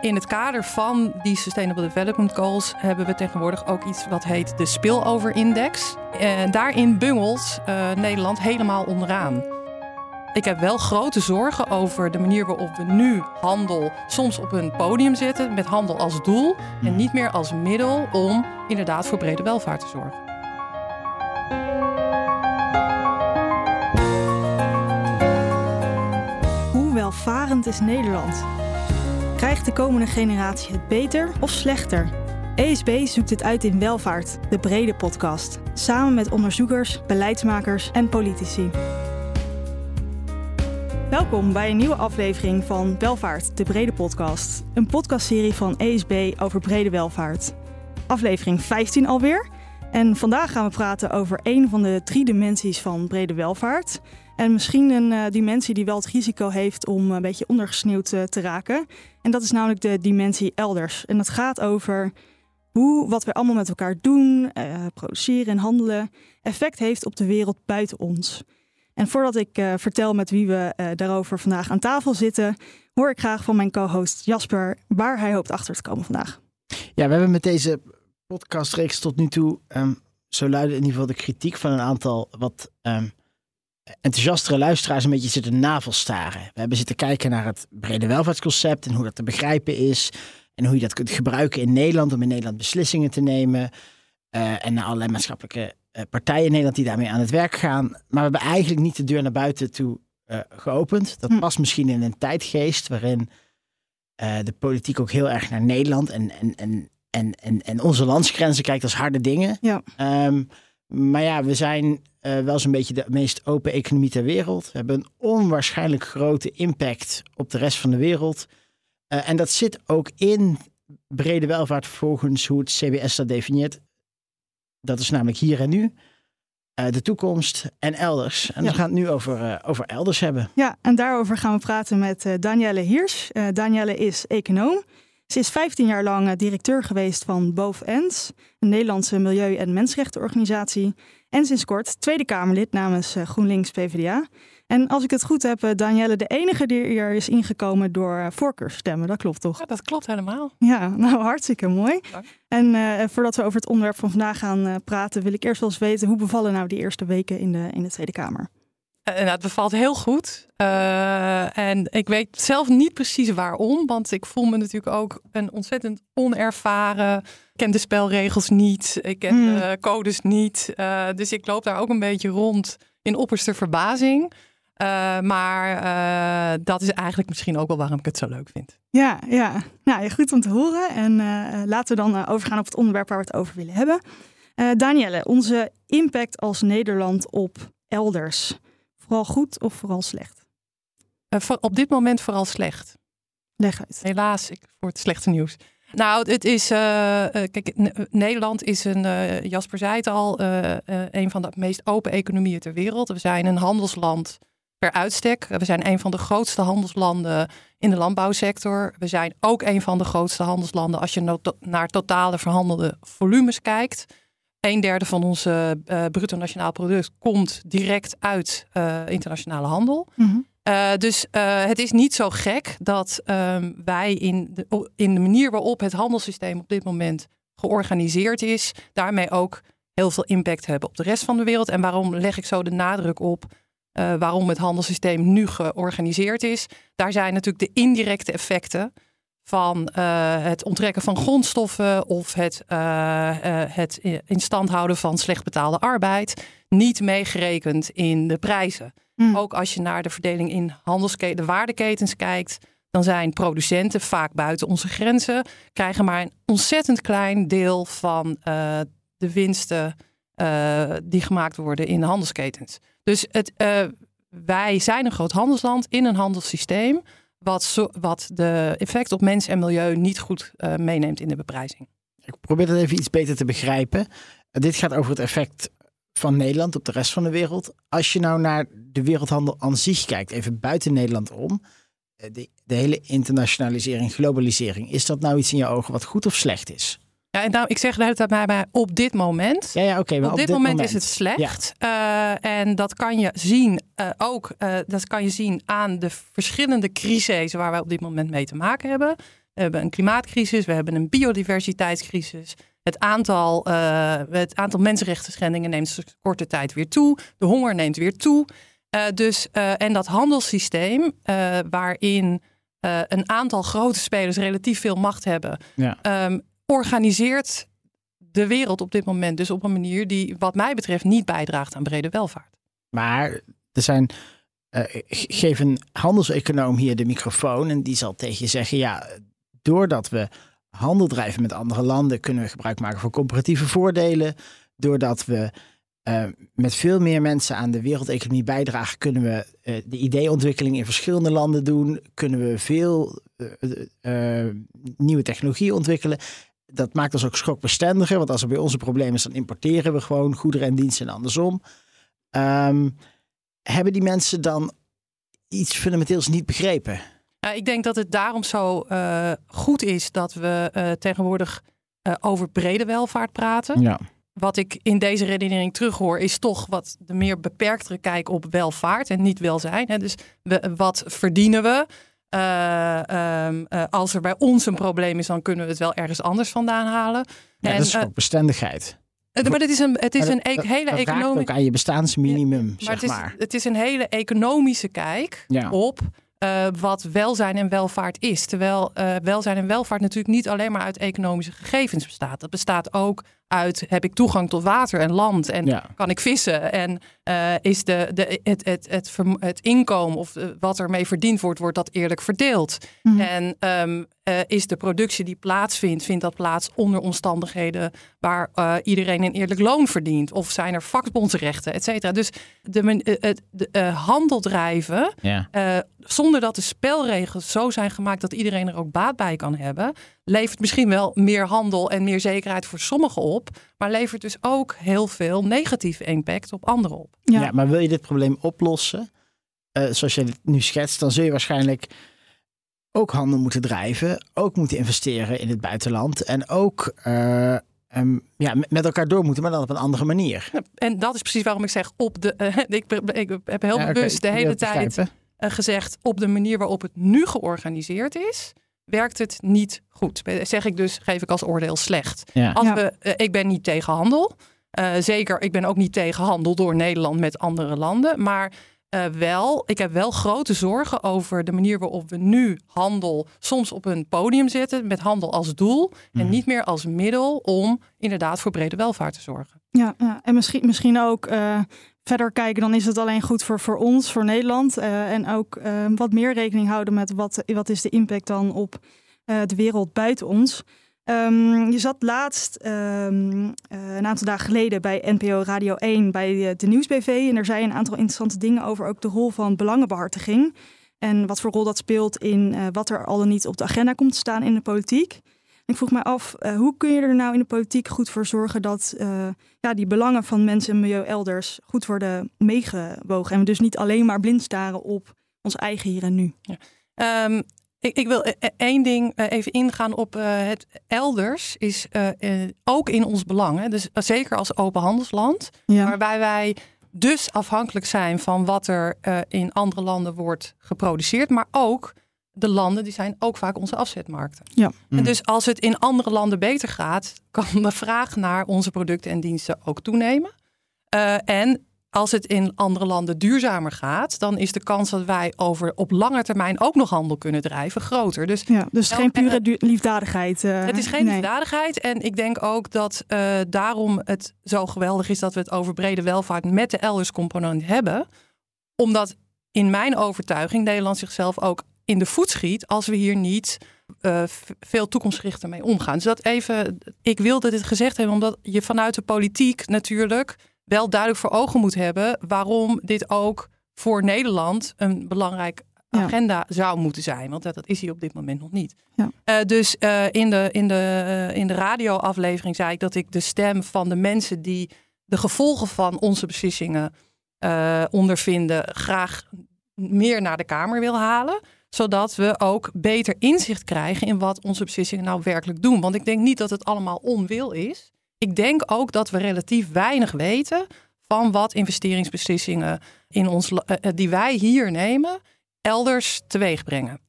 in het kader van die Sustainable Development Goals hebben we tegenwoordig ook iets wat heet de Spillover Index. En daarin bungelt uh, Nederland helemaal onderaan. Ik heb wel grote zorgen over de manier waarop we nu handel soms op een podium zetten met handel als doel en niet meer als middel om inderdaad voor brede welvaart te zorgen. Hoe welvarend is Nederland? Krijgt de komende generatie het beter of slechter? ESB zoekt het uit in Welvaart, de brede podcast, samen met onderzoekers, beleidsmakers en politici. Welkom bij een nieuwe aflevering van Welvaart, de brede podcast. Een podcastserie van ESB over brede welvaart. Aflevering 15 alweer. En vandaag gaan we praten over een van de drie dimensies van brede welvaart. En misschien een uh, dimensie die wel het risico heeft om een beetje ondergesneeuwd uh, te raken. En dat is namelijk de dimensie elders. En dat gaat over hoe wat we allemaal met elkaar doen, uh, produceren en handelen, effect heeft op de wereld buiten ons. En voordat ik vertel met wie we daarover vandaag aan tafel zitten, hoor ik graag van mijn co-host Jasper waar hij hoopt achter te komen vandaag. Ja, we hebben met deze podcastreeks tot nu toe, um, zo luidde in ieder geval de kritiek van een aantal wat um, enthousiastere luisteraars een beetje zitten navelstaren. We hebben zitten kijken naar het brede welvaartsconcept en hoe dat te begrijpen is. En hoe je dat kunt gebruiken in Nederland om in Nederland beslissingen te nemen. Uh, en naar allerlei maatschappelijke uh, partijen in Nederland die daarmee aan het werk gaan. Maar we hebben eigenlijk niet de deur naar buiten toe uh, geopend. Dat hm. past misschien in een tijdgeest waarin de politiek ook heel erg naar Nederland en, en, en, en, en, en onze landsgrenzen kijkt als harde dingen. Ja. Um, maar ja, we zijn uh, wel zo'n beetje de meest open economie ter wereld. We hebben een onwaarschijnlijk grote impact op de rest van de wereld. Uh, en dat zit ook in brede welvaart volgens hoe het CBS dat definieert. Dat is namelijk hier en nu, uh, de toekomst en elders. En ja. we gaan het nu over, over elders hebben. Ja, en daarover gaan we praten met Danielle Hiers. Danielle is econoom. Ze is 15 jaar lang directeur geweest van Both Ends, een Nederlandse milieu- en mensenrechtenorganisatie. En sinds kort Tweede Kamerlid namens GroenLinks PvdA. En als ik het goed heb, Danielle, de enige die hier is ingekomen door voorkeursstemmen. Dat klopt toch? Ja, dat klopt helemaal. Ja, nou hartstikke mooi. Dank. En uh, voordat we over het onderwerp van vandaag gaan uh, praten, wil ik eerst wel eens weten hoe bevallen nou die eerste weken in de, in de Tweede Kamer? Uh, nou, het bevalt heel goed. Uh, en ik weet zelf niet precies waarom, want ik voel me natuurlijk ook een ontzettend onervaren. Ik ken de spelregels niet, ik ken mm. de codes niet. Uh, dus ik loop daar ook een beetje rond in opperste verbazing. maar dat is eigenlijk misschien ook wel waarom ik het zo leuk vind. Ja, ja. Nou, goed om te horen. En laten we dan overgaan op het onderwerp waar we het over willen hebben. Danielle, onze impact als Nederland op elders vooral goed of vooral slecht? Uh, voor, op dit moment vooral slecht. Leg uit. Helaas, ik, voor het slechte nieuws. Nou, het is. Uh, kijk, Nederland is een. Uh, Jasper zei het al. een van de meest open economieën ter wereld. We zijn een handelsland per uitstek. We zijn een van de grootste handelslanden in de landbouwsector. We zijn ook een van de grootste handelslanden als je naar totale verhandelde volumes kijkt. Een derde van onze uh, bruto nationaal product komt direct uit uh, internationale handel. Mm -hmm. uh, dus het is niet zo gek dat um, wij in de, in de manier waarop het handelssysteem op dit moment georganiseerd is, daarmee ook heel veel impact hebben op de rest van de wereld. En waarom leg ik zo de nadruk op waarom het handelssysteem nu georganiseerd is? Daar zijn natuurlijk de indirecte effecten van uh, het onttrekken van grondstoffen of het, uh, uh, het in stand houden van slecht betaalde arbeid niet meegerekend in de prijzen. Mm. Ook als je naar de verdeling in handelsketen, de waardeketens kijkt, dan zijn producenten vaak buiten onze grenzen, krijgen maar een ontzettend klein deel van de winsten die gemaakt worden in de handelsketens. Dus het, wij zijn een groot handelsland in een handelssysteem wat, wat de effect op mens en milieu niet goed uh, meeneemt in de beprijzing. Ik probeer dat even iets beter te begrijpen. Dit gaat over het effect van Nederland op de rest van de wereld. Als je nou naar de wereldhandel aan zich kijkt, even buiten Nederland om, uh, de, de hele internationalisering, globalisering, is dat nou iets in je ogen wat goed of slecht is? Ja, en nou, ik zeg de hele tijd bij mij op dit moment. Ja, ja oké. Okay, op, op, dit, dit moment, moment, is het slecht. Ja. Uh, en dat kan je zien uh, ook. Uh, dat kan je zien aan de verschillende crises waar wij op dit moment mee te maken hebben. We hebben een klimaatcrisis, we hebben een biodiversiteitscrisis. Het aantal, het aantal mensenrechten schendingen neemt korte tijd weer toe. De honger neemt weer toe. Dus, en dat handelssysteem, waarin een aantal grote spelers relatief veel macht hebben, ja. um, organiseert de wereld op dit moment dus op een manier die, wat mij betreft, niet bijdraagt aan brede welvaart. Maar er zijn. Uh, geef een handelseconoom hier de microfoon en die zal tegen je zeggen: ja, doordat we handel drijven met andere landen, kunnen we gebruik maken van comparatieve voordelen. Doordat we uh, met veel meer mensen aan de wereldeconomie bijdragen, kunnen we uh, de ideeontwikkeling in verschillende landen doen. Kunnen we veel nieuwe technologie ontwikkelen dat maakt ons ook schokbestendiger. Want als er bij onze problemen is, dan importeren we gewoon goederen en diensten en andersom. Um, hebben die mensen dan iets fundamenteels niet begrepen? Uh, ik denk dat het daarom zo uh, goed is dat we uh, tegenwoordig over brede welvaart praten. Ja. Wat ik in deze redenering terughoor, is toch wat de meer beperktere kijk op welvaart en niet welzijn. Hè. Dus we, wat verdienen we? Uh, um, uh, als er bij ons een probleem is, dan kunnen we het wel ergens anders vandaan halen. Ja, en, dat is ook bestendigheid. maar het is een, het is een e hele economische. ook aan je bestaansminimum. Ja, maar, zeg het, is, maar. het is een hele economische kijk ja. op uh, wat welzijn en welvaart is. Terwijl uh, welzijn en welvaart natuurlijk niet alleen maar uit economische gegevens bestaat. Dat bestaat ook uit heb ik toegang tot water en land en ja. kan ik vissen en uh, is de, de, het, het, het, het, inkomen of wat ermee verdiend wordt, wordt dat eerlijk verdeeld. Mm. En um, uh, is de productie die plaatsvindt, vindt dat plaats onder omstandigheden waar uh, iedereen een eerlijk loon verdient? Of zijn er vakbondsrechten, et cetera? Dus de, het de, handel drijven, ja. zonder dat de spelregels zo zijn gemaakt dat iedereen er ook baat bij kan hebben, levert misschien wel meer handel en meer zekerheid voor sommigen op, maar levert dus ook heel veel negatieve impact op anderen op. Ja, ja maar wil je dit probleem oplossen, uh, zoals je het nu schetst, dan zul je waarschijnlijk ook handel moeten drijven, ook moeten investeren in het buitenland en ook uh, um, ja, met elkaar door moeten, maar dan op een andere manier. Ja, en dat is precies waarom ik zeg op de. Uh, ik, ik, heb heel ja, bewust okay, de hele tijd gezegd op de manier waarop het nu georganiseerd is werkt het niet goed. Zeg ik dus, geef ik als oordeel slecht. Ja. Als we, uh, ik ben niet tegen handel. Uh, zeker, ik ben ook niet tegen handel door Nederland met andere landen. Maar uh, wel, ik heb wel grote zorgen over de manier waarop we nu handel soms op een podium zetten met handel als doel en mhm. niet meer als middel om inderdaad voor brede welvaart te zorgen. Ja, ja. en misschien, misschien ook uh, verder kijken, dan is het alleen goed voor, voor ons, voor Nederland. Uh, en ook uh, wat meer rekening houden met wat, wat is de impact dan op de wereld buiten ons. Um, je zat laatst um, een aantal dagen geleden bij NPO Radio 1 bij de Nieuwsbv. En er zei een aantal interessante dingen over ook de rol van belangenbehartiging. En wat voor rol dat speelt in wat er al dan niet op de agenda komt te staan in de politiek. Ik vroeg me af, uh, hoe kun je er nou in de politiek goed voor zorgen dat uh, ja, die belangen van mensen en milieu elders goed worden meegewogen. En we dus niet alleen maar blind staren op ons eigen hier en nu. Ja. Um, ik, ik, wil e-, e-, één ding uh, even ingaan op uh, het elders is ook in ons belang. Hè? Dus zeker als open handelsland, ja. waarbij wij dus afhankelijk zijn van wat er in andere landen wordt geproduceerd, maar ook de landen die zijn ook vaak onze afzetmarkten. Ja. En mm. dus als het in andere landen beter gaat, kan de vraag naar onze producten en diensten ook toenemen. en als het in andere landen duurzamer gaat, dan is de kans dat wij over op lange termijn ook nog handel kunnen drijven groter. Dus, ja, dus geen pure liefdadigheid. Uh, het is geen nee. liefdadigheid. En ik denk ook dat uh, daarom het zo geweldig is dat we het over brede welvaart met de elders component hebben. Omdat in mijn overtuiging Nederland zichzelf ook in de voet schiet als we hier niet uh, veel toekomstgerichter mee omgaan. Dus dat even, ik wilde dit gezegd hebben, omdat je vanuit de politiek natuurlijk wel duidelijk voor ogen moet hebben waarom dit ook voor Nederland een belangrijk agenda zou moeten zijn. Want dat, dat is hij op dit moment nog niet. Ja. Uh, dus uh, in de, in de, uh, in de radioaflevering zei ik dat ik de stem van de mensen die de gevolgen van onze beslissingen ondervinden, graag meer naar de Kamer wil halen. Zodat we ook beter inzicht krijgen in wat onze beslissingen nou werkelijk doen. Want ik denk niet dat het allemaal onwil is ik denk ook dat we relatief weinig weten van wat investeringsbeslissingen in ons, uh, die wij hier nemen, elders teweeg brengen.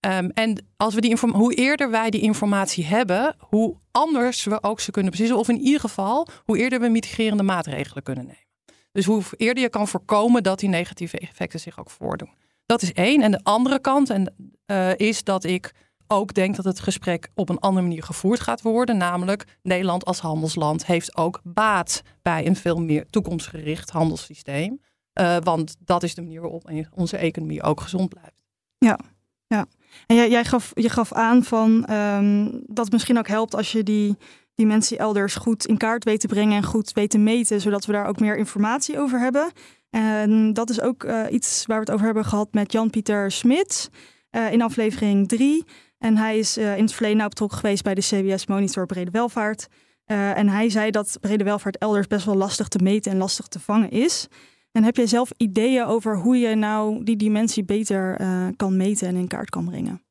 Ehm, en als we die hoe eerder wij die informatie hebben, hoe anders we ook ze kunnen beslissen. Of in ieder geval, hoe eerder we mitigerende maatregelen kunnen nemen. Dus hoe eerder je kan voorkomen dat die negatieve effecten zich ook voordoen. Dat is één. En de andere kant en, uh, is dat ik ook denk dat het gesprek op een andere manier gevoerd gaat worden. Namelijk, Nederland als handelsland heeft ook baat bij een veel meer toekomstgericht handelssysteem. Uh, want dat is de manier waarop onze economie ook gezond blijft. Ja, ja. En jij, jij gaf, je gaf aan van um, dat het misschien ook helpt als je die, die mensen elders goed in kaart weet te brengen en goed weet te meten, zodat we daar ook meer informatie over hebben. En dat is ook uh, iets waar we het over hebben gehad met Jan-Pieter Smit uh, in aflevering 3. En hij is uh, in het verleden nou betrokken geweest bij de CBS Monitor Brede Welvaart. en hij zei dat brede welvaart elders best wel lastig te meten en lastig te vangen is. En heb jij zelf ideeën over hoe je nou die dimensie beter kan meten en in kaart kan brengen?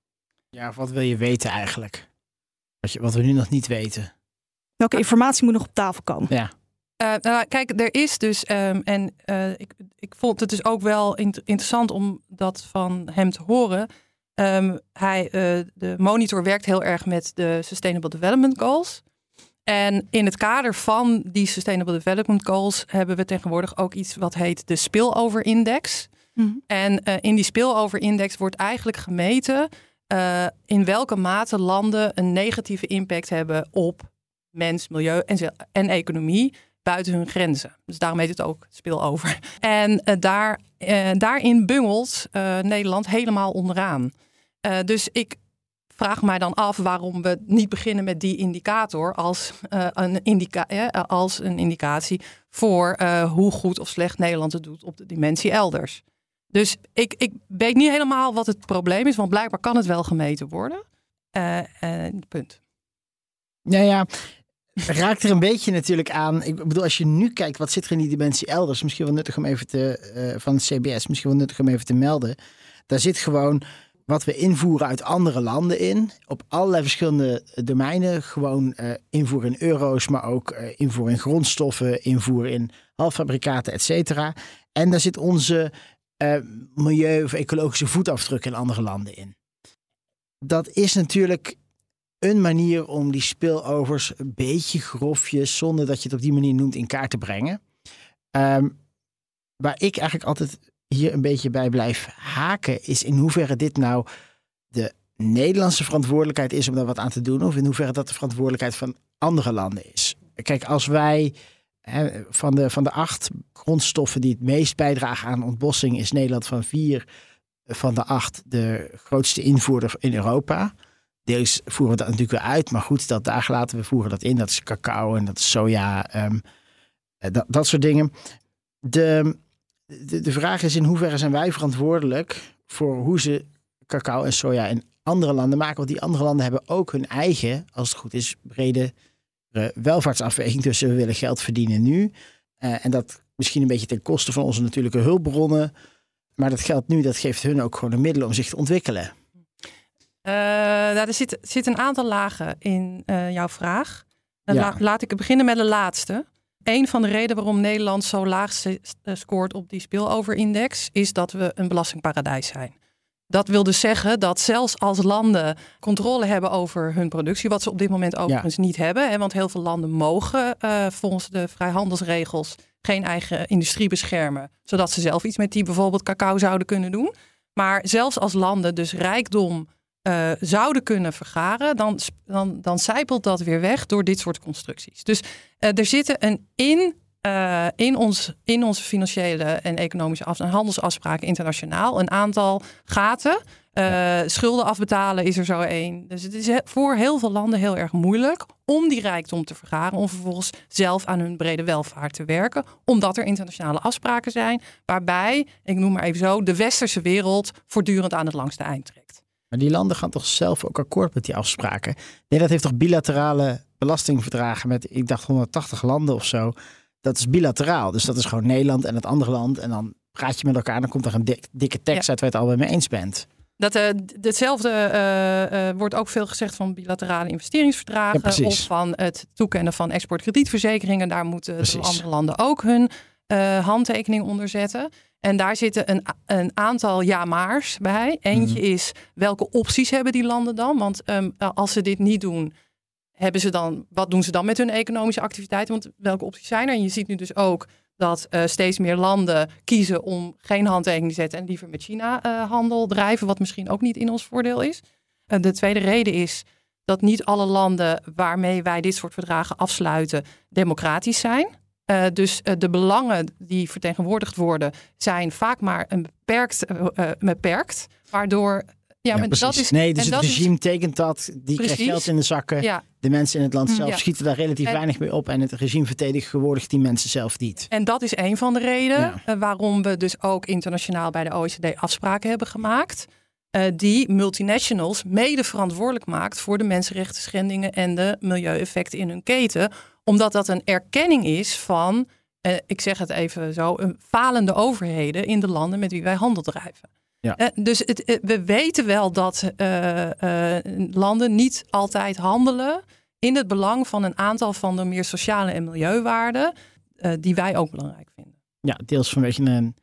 Ja, wat wil je weten eigenlijk? Wat, je, wat we nu nog niet weten. Welke informatie moet nog op tafel komen? Ja. Uh, nou, kijk, er is dus, um, en uh, ik, ik vond het dus ook wel int interessant om dat van hem te horen. Um, hij, de monitor werkt heel erg met de Sustainable Development Goals. En in het kader van die Sustainable Development Goals hebben we tegenwoordig ook iets wat heet de Spillover Index. Mm En in die Spillover Index wordt eigenlijk gemeten in welke mate landen een negatieve impact hebben op mens, milieu en, en economie buiten hun grenzen. Dus daarom heet het ook spillover. En uh, daar, daarin bungelt Nederland helemaal onderaan. dus ik vraag mij dan af waarom we niet beginnen met die indicator als, een, indica eh, als een indicatie voor hoe goed of slecht Nederland het doet op de dimensie elders. Dus ik, ik weet niet helemaal wat het probleem is, want blijkbaar kan het wel gemeten worden. punt. Nou ja, raakt er een beetje natuurlijk aan. Ik bedoel, als je nu kijkt, wat zit er in die dimensie elders? Misschien wel nuttig om even te, van het CBS, misschien wel nuttig om even te melden. Daar zit gewoon wat we invoeren uit andere landen in. Op allerlei verschillende domeinen. Gewoon uh, invoer in euro's, maar ook uh, invoer in grondstoffen, invoer in halffabrikaten, et cetera. En daar zit onze milieu- of ecologische voetafdruk in andere landen in. Dat is natuurlijk een manier om die spillovers een beetje grofjes, zonder dat je het op die manier noemt, in kaart te brengen. Um, waar ik eigenlijk altijd hier een beetje bij blijf haken, is in hoeverre dit nou de Nederlandse verantwoordelijkheid is om daar wat aan te doen, of in hoeverre dat de verantwoordelijkheid van andere landen is. Kijk, als wij van, de, van de acht grondstoffen die het meest bijdragen aan ontbossing, is Nederland van vier van de acht de grootste invoerder in Europa. Deels voeren we dat natuurlijk weer uit, maar goed, dat daar laten we voeren dat in. Dat is cacao en dat is soja, um, dat, dat soort dingen. De, de, de vraag is in hoeverre zijn wij verantwoordelijk voor hoe ze cacao en soja in andere landen maken. Want die andere landen hebben ook hun eigen, als het goed is, brede uh, welvaartsafweging. Dus we willen geld verdienen nu. Uh, en dat misschien een beetje ten koste van onze natuurlijke hulpbronnen. Maar dat geld nu, dat geeft hun ook gewoon de middelen om zich te ontwikkelen. Uh, nou, er zit, zit, een aantal lagen in jouw vraag. Ja. laat ik beginnen met de laatste. Een van de redenen waarom Nederland zo laag eh, scoort op die spilloverindex is dat we een belastingparadijs zijn. Dat wil dus zeggen dat zelfs als landen controle hebben over hun productie, wat ze op dit moment overigens niet hebben, hè, want heel veel landen mogen uh, volgens de vrijhandelsregels geen eigen industrie beschermen, zodat ze zelf iets met die bijvoorbeeld cacao zouden kunnen doen. Maar zelfs als landen dus rijkdom uh, zouden kunnen vergaren, dan, dan, dan zijpelt dat weer weg door dit soort constructies. Dus uh, er zitten een in, uh, in, ons, in onze financiële en economische af- en handelsafspraken internationaal een aantal gaten. Ja. Schulden afbetalen is er zo één. Dus het is voor heel veel landen heel erg moeilijk om die rijkdom te vergaren, om vervolgens zelf aan hun brede welvaart te werken, omdat er internationale afspraken zijn waarbij, ik noem maar even zo, de westerse wereld voortdurend aan het langste eind trekt. Maar die landen gaan toch zelf ook akkoord met die afspraken? Nederland heeft toch bilaterale belastingverdragen met, ik dacht, 180 landen of zo. Dat is bilateraal. Dus dat is gewoon Nederland en het andere land. En dan praat je met elkaar en dan komt er een dikke tekst uit waar je het al mee eens bent. Dat, uh, hetzelfde uh, uh, wordt ook veel gezegd van bilaterale investeringsverdragen. Ja, of van het toekennen van exportkredietverzekeringen. Daar moeten andere landen ook hun uh, handtekening onder zetten. En daar zitten een, een aantal ja-maars bij. Eentje mhm. is welke opties hebben die landen dan? Want um, als ze dit niet doen, hebben ze dan, wat doen ze dan met hun economische activiteiten? Want welke opties zijn er? En je ziet nu dus ook dat uh, steeds meer landen kiezen om geen handtekening te zetten en liever met China uh, handel drijven, wat misschien ook niet in ons voordeel is. Uh, de tweede reden is dat niet alle landen waarmee wij dit soort verdragen afsluiten democratisch zijn. Uh, dus uh, de belangen die vertegenwoordigd worden zijn vaak maar een beperkt, uh, beperkt waardoor ja, maar dat is. Nee, dus het regime is, tekent dat, die krijgt geld in de zakken. Ja. De mensen in het land zelf schieten daar relatief weinig mee op. En het regime verdedigt gewordigd die mensen zelf niet. En dat is een van de redenen waarom we dus ook internationaal bij de OECD afspraken hebben gemaakt. Die multinationals mede verantwoordelijk maakt voor de mensenrechten schendingen en de milieueffecten in hun keten omdat dat een erkenning is van, eh, ik zeg het even zo, een falende overheden in de landen met wie wij handel drijven. Ja. Eh, dus het, eh, we weten wel dat uh, landen niet altijd handelen in het belang van een aantal van de meer sociale en milieuwaarden die wij ook belangrijk vinden. Ja, deels vanwege een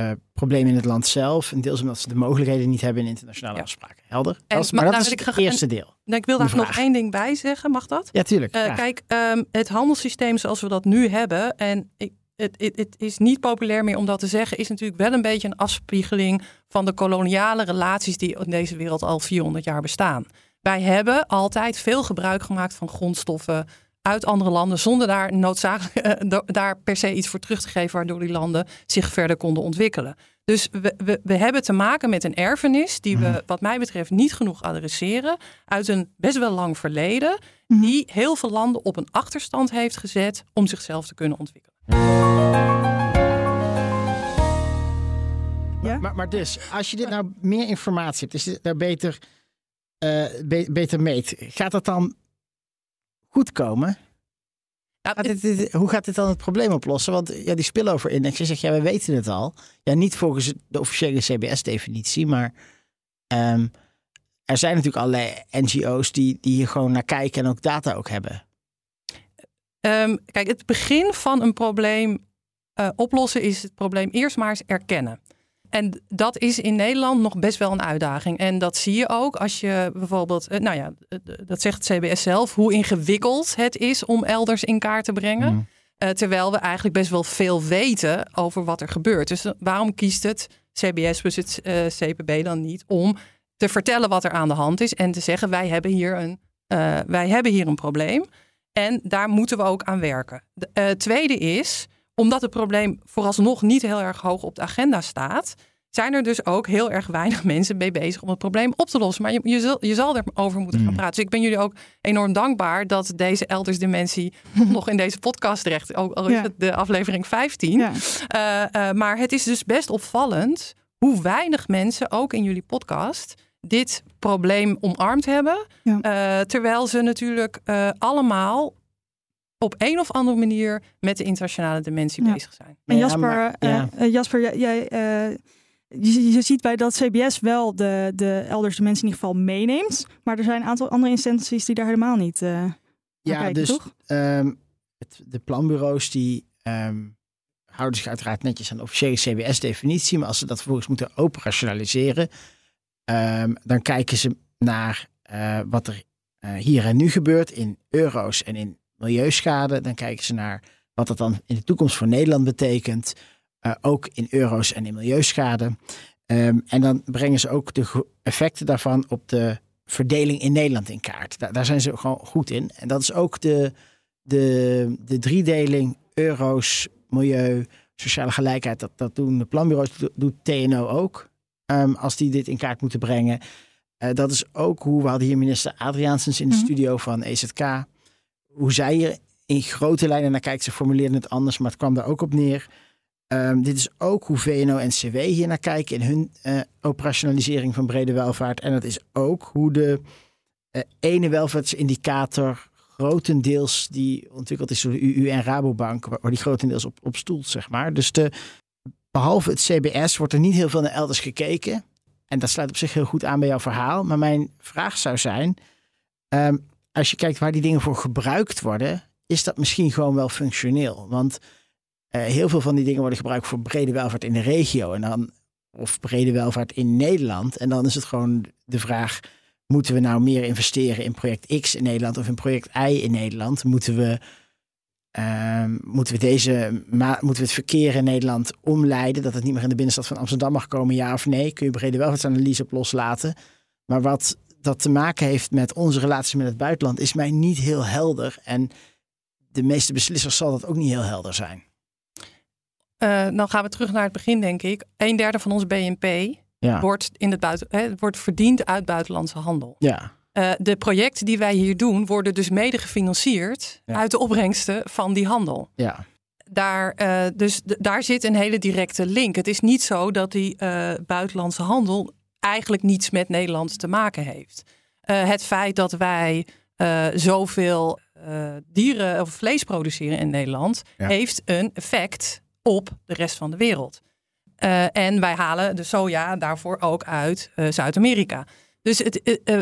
uh, problemen in het land zelf. En deels omdat ze de mogelijkheden niet hebben in internationale afspraken. Helder? En, maar, dat is het eerste deel. ik wil daar nog één ding bij zeggen. Mag dat? Ja, tuurlijk. Uh, kijk, um, het handelssysteem zoals we dat nu hebben... en ik, het, het, het, is niet populair meer om dat te zeggen... is natuurlijk wel een beetje een afspiegeling... van de koloniale relaties die in deze wereld al 400 jaar bestaan. Wij hebben altijd veel gebruik gemaakt van grondstoffen uit andere landen zonder daar noodzakelijk eh, daar per se iets voor terug te geven, waardoor die landen zich verder konden ontwikkelen. Dus we, we, we hebben te maken met een erfenis die we, mhm. wat mij betreft, niet genoeg adresseren. Uit een best wel lang verleden, mhm. die heel veel landen op een achterstand heeft gezet om zichzelf te kunnen ontwikkelen. Ja? Maar, maar dus, als je dit nou meer informatie hebt, is dit nou beter, uh, beter meet, gaat dat dan goed komen. hoe gaat dit dan het probleem oplossen? Want ja, die spillover-index, je zegt ja, we weten het al. Ja, niet volgens de officiële CBS-definitie, maar ehm, er zijn natuurlijk allerlei NGO's die, die hier gewoon naar kijken en ook data ook hebben. Ehm, kijk, het begin van een probleem uh, oplossen is het probleem eerst maar eens erkennen. En dat is in Nederland nog best wel een uitdaging. En dat zie je ook als je bijvoorbeeld, eh, nou ja, dat zegt het CBS zelf, hoe ingewikkeld het is om elders in kaart te brengen. Mm. Uh, terwijl we eigenlijk best wel veel weten over wat er gebeurt. Dus waarom kiest het CBS plus het uh, eh, CPB dan niet om te vertellen wat er aan de hand is en te zeggen wij hebben hier een, uh, wij hebben hier een probleem en daar moeten we ook aan werken. De tweede is, omdat het probleem vooralsnog niet heel erg hoog op de agenda staat, zijn er dus ook heel erg weinig mensen mee bezig om het probleem op te lossen. Maar je, je, zal, je zal erover moeten gaan mm. praten. Dus ik ben jullie ook enorm dankbaar dat deze elders dimensie nog in deze podcast terecht, ook al is het de aflevering 15. Ja. Uh, uh, maar het is dus best opvallend hoe weinig mensen, ook in jullie podcast, dit probleem omarmd hebben. Ja. Uh, terwijl ze natuurlijk allemaal op een of andere manier met de internationale dimensie bezig zijn. En Jasper, ja, uh, Jasper jij, uh, je, je, ziet bij dat CBS wel de, de elders de mensen in ieder geval meeneemt, maar er zijn een aantal andere instanties die daar helemaal niet uh, ja, kijken, dus, toch? Um, het, de planbureaus die um, houden zich uiteraard netjes aan de officiële CBS-definitie, maar als ze dat vervolgens moeten operationaliseren, um, dan kijken ze naar wat er hier en nu gebeurt in euro's en in milieuschade. Dan kijken ze naar wat dat dan in de toekomst voor Nederland betekent. Uh, ook in euro's en in milieuschade. Um, en dan brengen ze ook de effecten daarvan op de verdeling in Nederland in kaart. Daar, daar, zijn ze gewoon goed in. En dat is ook de, de, de driedeling euro's, milieu, sociale gelijkheid. Dat, dat doen de planbureaus, doet, TNO ook. Um, als die dit in kaart moeten brengen. Uh, dat is ook hoe we hadden hier minister Adriaansens in de mm -hmm. studio van EZK hoe zij hier in grote lijnen naar kijkt. Ze formuleerden het anders, maar het kwam daar ook op neer. Um, dit is ook hoe VNO en CW hier naar kijken in hun uh, operationalisering van brede welvaart. En dat is ook hoe de uh, ene welvaartsindicator grotendeels die ontwikkeld is door de UU en Rabobank, waar, die grotendeels op, op stoelt, zeg maar. Dus de, behalve het CBS wordt er niet heel veel naar elders gekeken. En dat sluit op zich heel goed aan bij jouw verhaal. Maar mijn vraag zou zijn, um, als je kijkt waar die dingen voor gebruikt worden, is dat misschien gewoon wel functioneel. Want eh, heel veel van die dingen worden gebruikt voor brede welvaart in de regio. En dan, of brede welvaart in Nederland. En dan is het gewoon de vraag: moeten we nou meer investeren in project X in Nederland of in project Y in Nederland? Moeten we, ehm, moeten we, deze, moeten we het verkeer in Nederland omleiden? Dat het niet meer in de binnenstad van Amsterdam mag komen, ja of nee? Kun je brede welvaartsanalyse op loslaten? Maar wat dat te maken heeft met onze relaties met het buitenland, is mij niet heel helder. En de meeste beslissers zal dat ook niet heel helder zijn. Uh, dan gaan we terug naar het begin, denk ik. Een derde van ons BNP wordt, in het buiten, hè, wordt verdiend uit buitenlandse handel. Ja. Uh, de projecten die wij hier doen, worden dus mede gefinancierd uit de opbrengsten van die handel. Ja. Daar, uh, dus daar zit een hele directe link. Het is niet zo dat die buitenlandse handel eigenlijk niets met Nederland te maken heeft. het feit dat wij zoveel dieren of vlees produceren in Nederland, heeft een effect op de rest van de wereld. En wij halen de soja daarvoor ook uit Zuid-Amerika. Dus het, uh,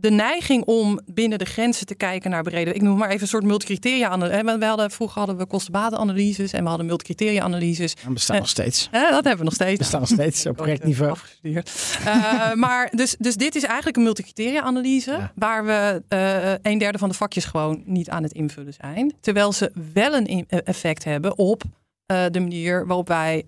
de neiging om binnen de grenzen te kijken naar brede. Ik noem maar even een soort multicriteria-analyse. We hadden, vroeger hadden we kostenbatenanalyses en we hadden multicriteria-analyses. Dat bestaan nog steeds. dat hebben we nog steeds. Bestaan nog steeds op projectniveau. uh, maar dus, dus dit is eigenlijk een multicriteria-analyse. Ja. Waar we uh, een derde van de vakjes gewoon niet aan het invullen zijn. Terwijl ze wel een effect hebben op uh, de manier waarop wij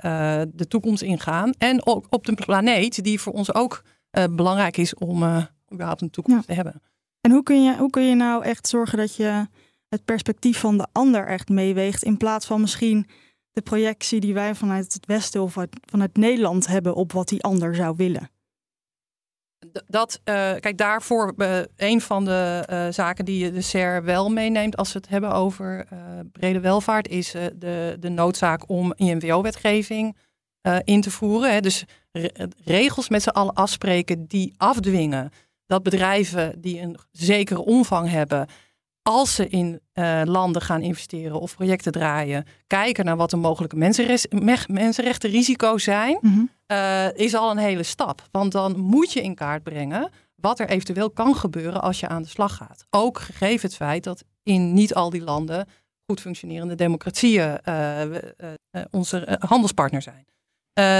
de toekomst ingaan. En ook op de planeet, die voor ons ook belangrijk is om überhaupt een toekomst ja. te hebben. En hoe kun, je, hoe kun je nou echt zorgen dat je het perspectief van de ander echt meeweegt, in plaats van misschien de projectie die wij vanuit het Westen of vanuit Nederland hebben op wat die ander zou willen? dat, uh, kijk, daarvoor uh, een van de uh, zaken die de SER wel meeneemt als we het hebben over brede welvaart, is de, de noodzaak om INWO-wetgeving in te voeren. Hè. Dus re regels met z'n allen afspreken die afdwingen dat bedrijven die een zekere omvang hebben, als ze in uh, landen gaan investeren of projecten draaien, kijken naar wat de mogelijke mensenrechtenrisico's zijn, mm -hmm. uh, is al een hele stap. Want dan moet je in kaart brengen wat er eventueel kan gebeuren als je aan de slag gaat. Ook gegeven het feit dat in niet al die landen goed functionerende democratieën uh, onze handelspartner zijn.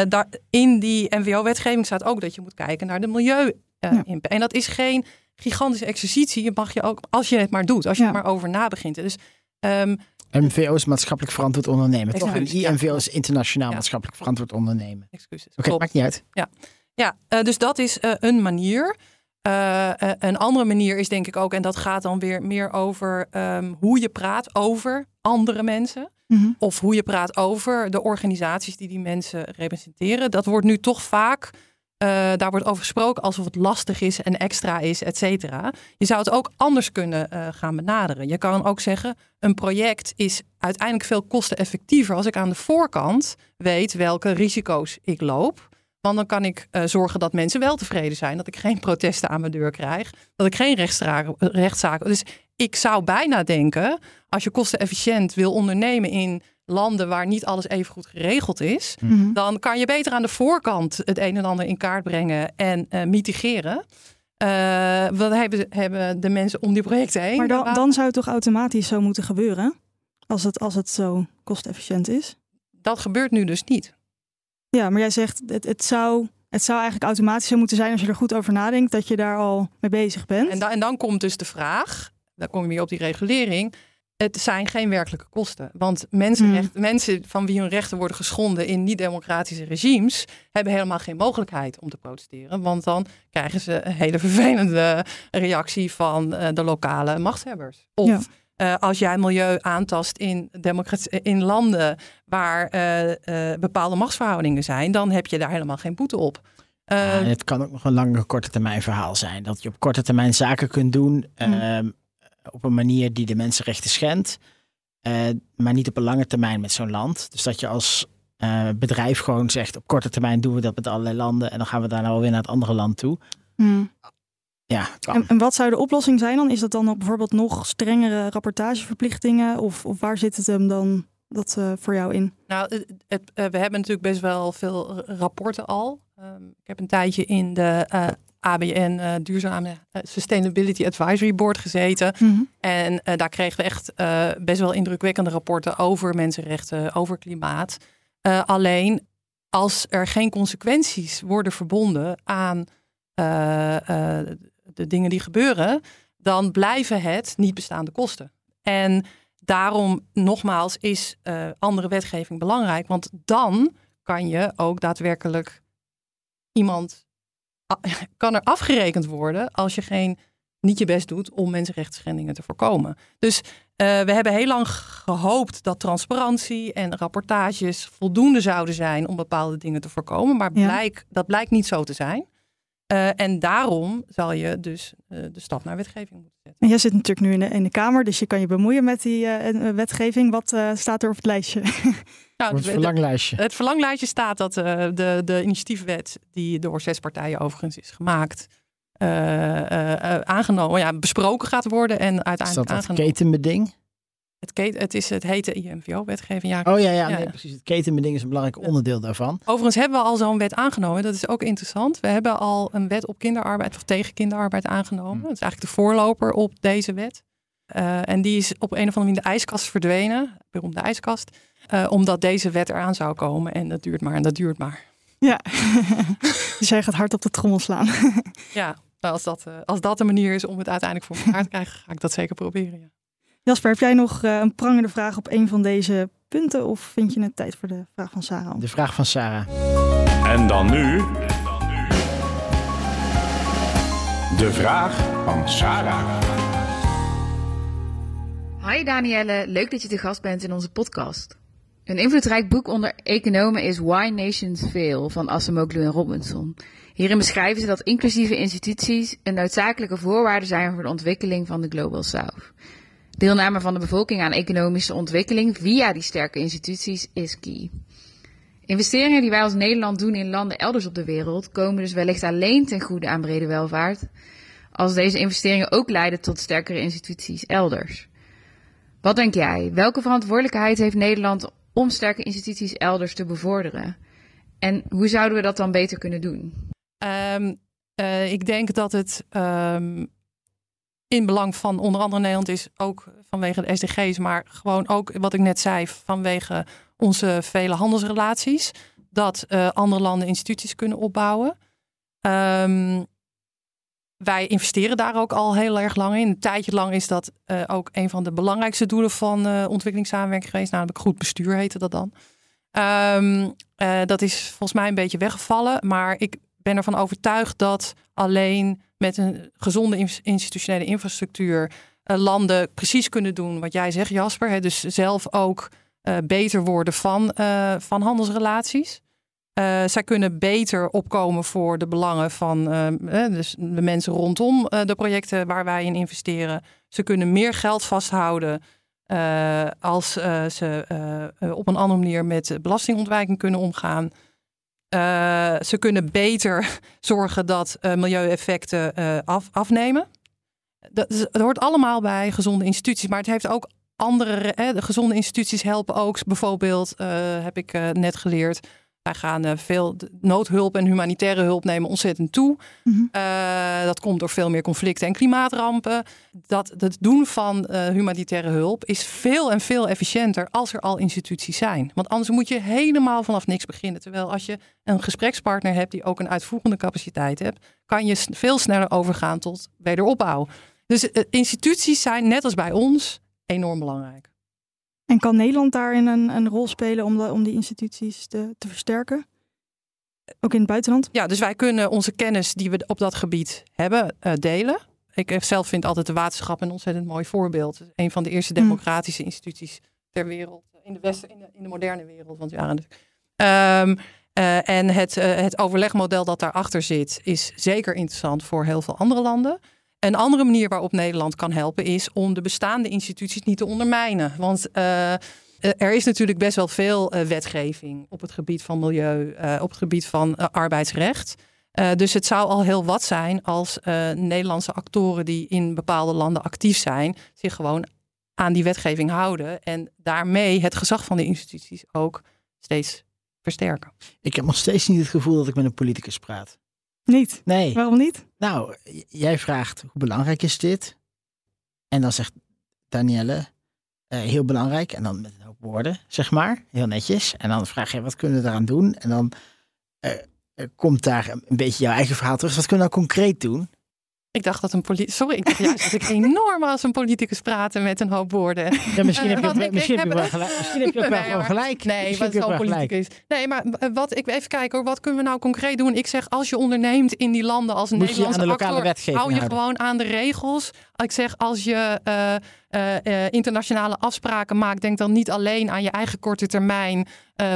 daar, in die NVO-wetgeving staat ook dat je moet kijken naar de milieu. Ja. En dat is geen gigantische exercitie. Je mag je ook, als je het maar doet, als je er maar over na begint. Dus um, MVO is maatschappelijk verantwoord ondernemen, toch? En IMVO is internationaal maatschappelijk verantwoord ondernemen. Excuses. Oké, okay, maakt niet uit. Ja, ja uh, dus dat is uh, een manier. Uh, een andere manier is denk ik ook, en dat gaat dan weer meer over um, hoe je praat over andere mensen. Mm -hmm. Of hoe je praat over de organisaties die die mensen representeren. Dat wordt nu toch vaak uh, daar wordt over gesproken alsof het lastig is en extra is, et cetera. Je zou het ook anders kunnen uh, gaan benaderen. Je kan ook zeggen, een project is uiteindelijk veel kosteneffectiever als ik aan de voorkant weet welke risico's ik loop. Want dan kan ik uh, zorgen dat mensen wel tevreden zijn, dat ik geen protesten aan mijn deur krijg, dat ik geen rechtszaken. Dus ik zou bijna denken, als je kostenefficiënt wil ondernemen in landen waar niet alles even goed geregeld is, mm -hmm. dan kan je beter aan de voorkant het een en ander in kaart brengen en uh, mitigeren. Uh, wat hebben, hebben de mensen om die projecten heen? Maar dan, dan zou het toch automatisch zo moeten gebeuren? Als het, als het zo kostefficiënt is? Dat gebeurt nu dus niet. Ja, maar jij zegt het, het zou het zou eigenlijk automatisch zo moeten zijn als je er goed over nadenkt, dat je daar al mee bezig bent. En, da en dan komt dus de vraag, dan kom je weer op die regulering het zijn geen werkelijke kosten. Want mensenrecht, mm. mensen van wie hun rechten worden geschonden in niet-democratische regimes, hebben helemaal geen mogelijkheid om te protesteren. Want dan krijgen ze een hele vervelende reactie van uh, de lokale machtshebbers. Of ja. uh, als jij milieu aantast in, in landen waar uh, bepaalde machtsverhoudingen zijn, dan heb je daar helemaal geen boete op. Ja, het kan ook nog een lange korte termijn verhaal zijn. Dat je op korte termijn zaken kunt doen. Mm op een manier die de mensenrechten schendt, uh, maar niet op een lange termijn met zo'n land. Dus dat je als uh, bedrijf gewoon zegt, op korte termijn doen we dat met allerlei landen en dan gaan we daarna weer naar het andere land toe. Hmm. Ja, en, en, wat zou de oplossing zijn dan? Is dat dan bijvoorbeeld nog strengere rapportageverplichtingen of, of waar zit het hem dan dat uh, voor jou in? Nou, het, het, we hebben natuurlijk best wel veel rapporten al. Um, ik heb een tijdje in de ABN, uh, Duurzame Sustainability Advisory Board gezeten. Mhm. En daar kregen we echt best wel indrukwekkende rapporten over mensenrechten, over klimaat. alleen als er geen consequenties worden verbonden aan de dingen die gebeuren, dan blijven het niet bestaande kosten. En daarom nogmaals is andere wetgeving belangrijk, want dan kan je ook daadwerkelijk iemand kan er afgerekend worden als je geen niet je best doet om mensenrechtsschendingen te voorkomen. Dus eh, we hebben heel lang gehoopt dat transparantie en rapportages voldoende zouden zijn om bepaalde dingen te voorkomen. Maar blijk, dat blijkt niet zo te zijn. Uh, en daarom zal je dus uh, de stap naar wetgeving moeten zetten. En jij zit natuurlijk nu in de, in de Kamer, dus je kan je bemoeien met die wetgeving. Wat staat er op het lijstje? Nou, het verlanglijstje. Het verlanglijstje staat dat uh, de, de initiatiefwet, die door zes partijen overigens is gemaakt, uh, uh, aangenomen, ja, besproken gaat worden en uiteindelijk is dat het ketenbeding? Het, keten, het, is, het hete IMVO-wetgeving. Ja, oh ja, ja, nee, precies. Het ketenbeding is een belangrijk onderdeel daarvan. Overigens hebben we al zo'n wet aangenomen. Dat is ook interessant. We hebben al een wet op kinderarbeid of tegen kinderarbeid aangenomen. Hm. Dat is eigenlijk de voorloper op deze wet. en die is op een of andere manier in de ijskast verdwenen. Beroemde ijskast. Uh, omdat deze wet eraan zou komen. En dat duurt maar en dat duurt maar. Ja, dus jij gaat hard op de trommel slaan. ja, als dat, uh, als dat de manier is om het uiteindelijk voor elkaar te krijgen, ga ik dat zeker proberen. Ja. Jasper, heb jij nog uh, een prangende vraag op een van deze punten? Of vind je het tijd voor de vraag van Sarah? De vraag van Sarah. En dan nu. De vraag van Sarah. Hi Danielle, leuk dat je te gast bent in onze podcast. Een invloedrijk boek onder economen is Why Nations Fail van Acemoglu en Robinson. Hierin beschrijven ze dat inclusieve instituties een noodzakelijke voorwaarde zijn voor de ontwikkeling van de Global South. Deelname van de bevolking aan economische ontwikkeling via die sterke instituties is key. Investeringen die wij als Nederland doen in landen elders op de wereld komen dus wellicht alleen ten goede aan brede welvaart, als deze investeringen ook leiden tot sterkere instituties elders. Wat denk jij? Welke verantwoordelijkheid heeft Nederland om sterke instituties elders te bevorderen. En hoe zouden we dat dan beter kunnen doen? Um, uh, ik denk dat het um, in belang van onder andere Nederland is, ook vanwege de SDG's, maar gewoon ook wat ik net zei, vanwege onze vele handelsrelaties, dat uh, andere landen instituties kunnen opbouwen. Um, wij investeren daar ook al heel erg lang in. Een tijdje lang is dat uh, ook een van de belangrijkste doelen van uh, ontwikkelingssamenwerking geweest. Namelijk goed bestuur heette dat dan. Uh, dat is volgens mij een beetje weggevallen. Maar ik ben ervan overtuigd dat alleen met een gezonde institutionele infrastructuur landen precies kunnen doen wat jij zegt, Jasper. Hè? Dus zelf ook beter worden van, van handelsrelaties. Uh, zij kunnen beter opkomen voor de belangen van uh, dus de mensen rondom uh, de projecten waar wij in investeren. Ze kunnen meer geld vasthouden als ze op een andere manier met belastingontwijking kunnen omgaan. Ze kunnen beter zorgen dat milieueffecten af, afnemen. Dat, hoort allemaal bij gezonde instituties, maar het heeft ook andere. de gezonde instituties helpen ook. Bijvoorbeeld, heb ik net geleerd wij gaan uh, veel noodhulp en humanitaire hulp nemen ontzettend toe. Mm uh, dat komt door veel meer conflicten en klimaatrampen. Dat het doen van uh, humanitaire hulp is veel en veel efficiënter als er al instituties zijn. Want anders moet je helemaal vanaf niks beginnen. Terwijl als je een gesprekspartner hebt die ook een uitvoerende capaciteit hebt, kan je veel sneller overgaan tot wederopbouw. Dus instituties zijn net als bij ons enorm belangrijk. En kan Nederland daarin een, een rol spelen om, de, om die instituties te, te versterken? Ook in het buitenland? Ja, dus wij kunnen onze kennis die we op dat gebied hebben uh, delen. Ik zelf vind altijd de waterschap een ontzettend mooi voorbeeld. Een van de eerste mm. democratische instituties ter wereld. In de, westen, in de, in de moderne wereld. Want ja, um, uh, en het, uh, het overlegmodel dat daarachter zit, is zeker interessant voor heel veel andere landen. Een andere manier waarop Nederland kan helpen is om de bestaande instituties niet te ondermijnen. Want uh, er is natuurlijk best wel veel uh, wetgeving op het gebied van milieu, op het gebied van arbeidsrecht. dus het zou al heel wat zijn als Nederlandse actoren die in bepaalde landen actief zijn, zich gewoon aan die wetgeving houden en daarmee het gezag van de instituties ook steeds versterken. Ik heb nog steeds niet het gevoel dat ik met een politicus praat. Niet. Nee. Waarom niet? Nou, jij vraagt hoe belangrijk is dit? En dan zegt Danielle, eh, heel belangrijk. En dan met een hoop woorden, zeg maar. Heel netjes. En dan vraag je, wat kunnen we eraan doen? En dan eh, komt daar een een beetje jouw eigen verhaal terug. Wat kunnen we nou concreet doen? Ik dacht dat een politicus. Sorry, ik dacht juist dat ik enorm als een politicus praten met een hoop woorden. Ja, misschien heb je, ik- misschien heb je wel gelijk. Misschien heb je ook wel Nee, gelijk. Nee, wat je zo'n politicus. Nee, maar eh, wat ik even kijken hoor, wat kunnen we nou concreet doen? Ik zeg, als je onderneemt in die landen als een Moet je je aan Nederlandse de lokale actor, wetgeving hou je houden. gewoon aan de regels. Ik zeg, als je eh, eh, eh, internationale afspraken maakt, denk dan niet alleen aan je eigen korte termijn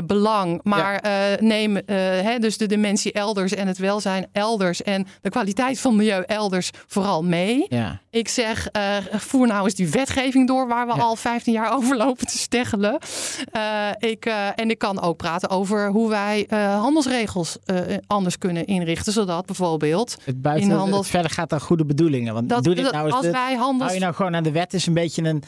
belang, maar neem hè, dus de dimensie elders en het welzijn elders en de kwaliteit van milieu elders vooral mee. Ja. Ik zeg, voer nou eens die wetgeving door waar we Ja. al 15 jaar over lopen te steggelen. Ik, en ik kan ook praten over hoe wij handelsregels anders kunnen inrichten. Zodat bijvoorbeeld, Het buiten, In handel- het verder gaat dan goede bedoelingen. Want dat, doe dit nou eens. als de- wij handels... Hou je nou gewoon aan de wet is een beetje een...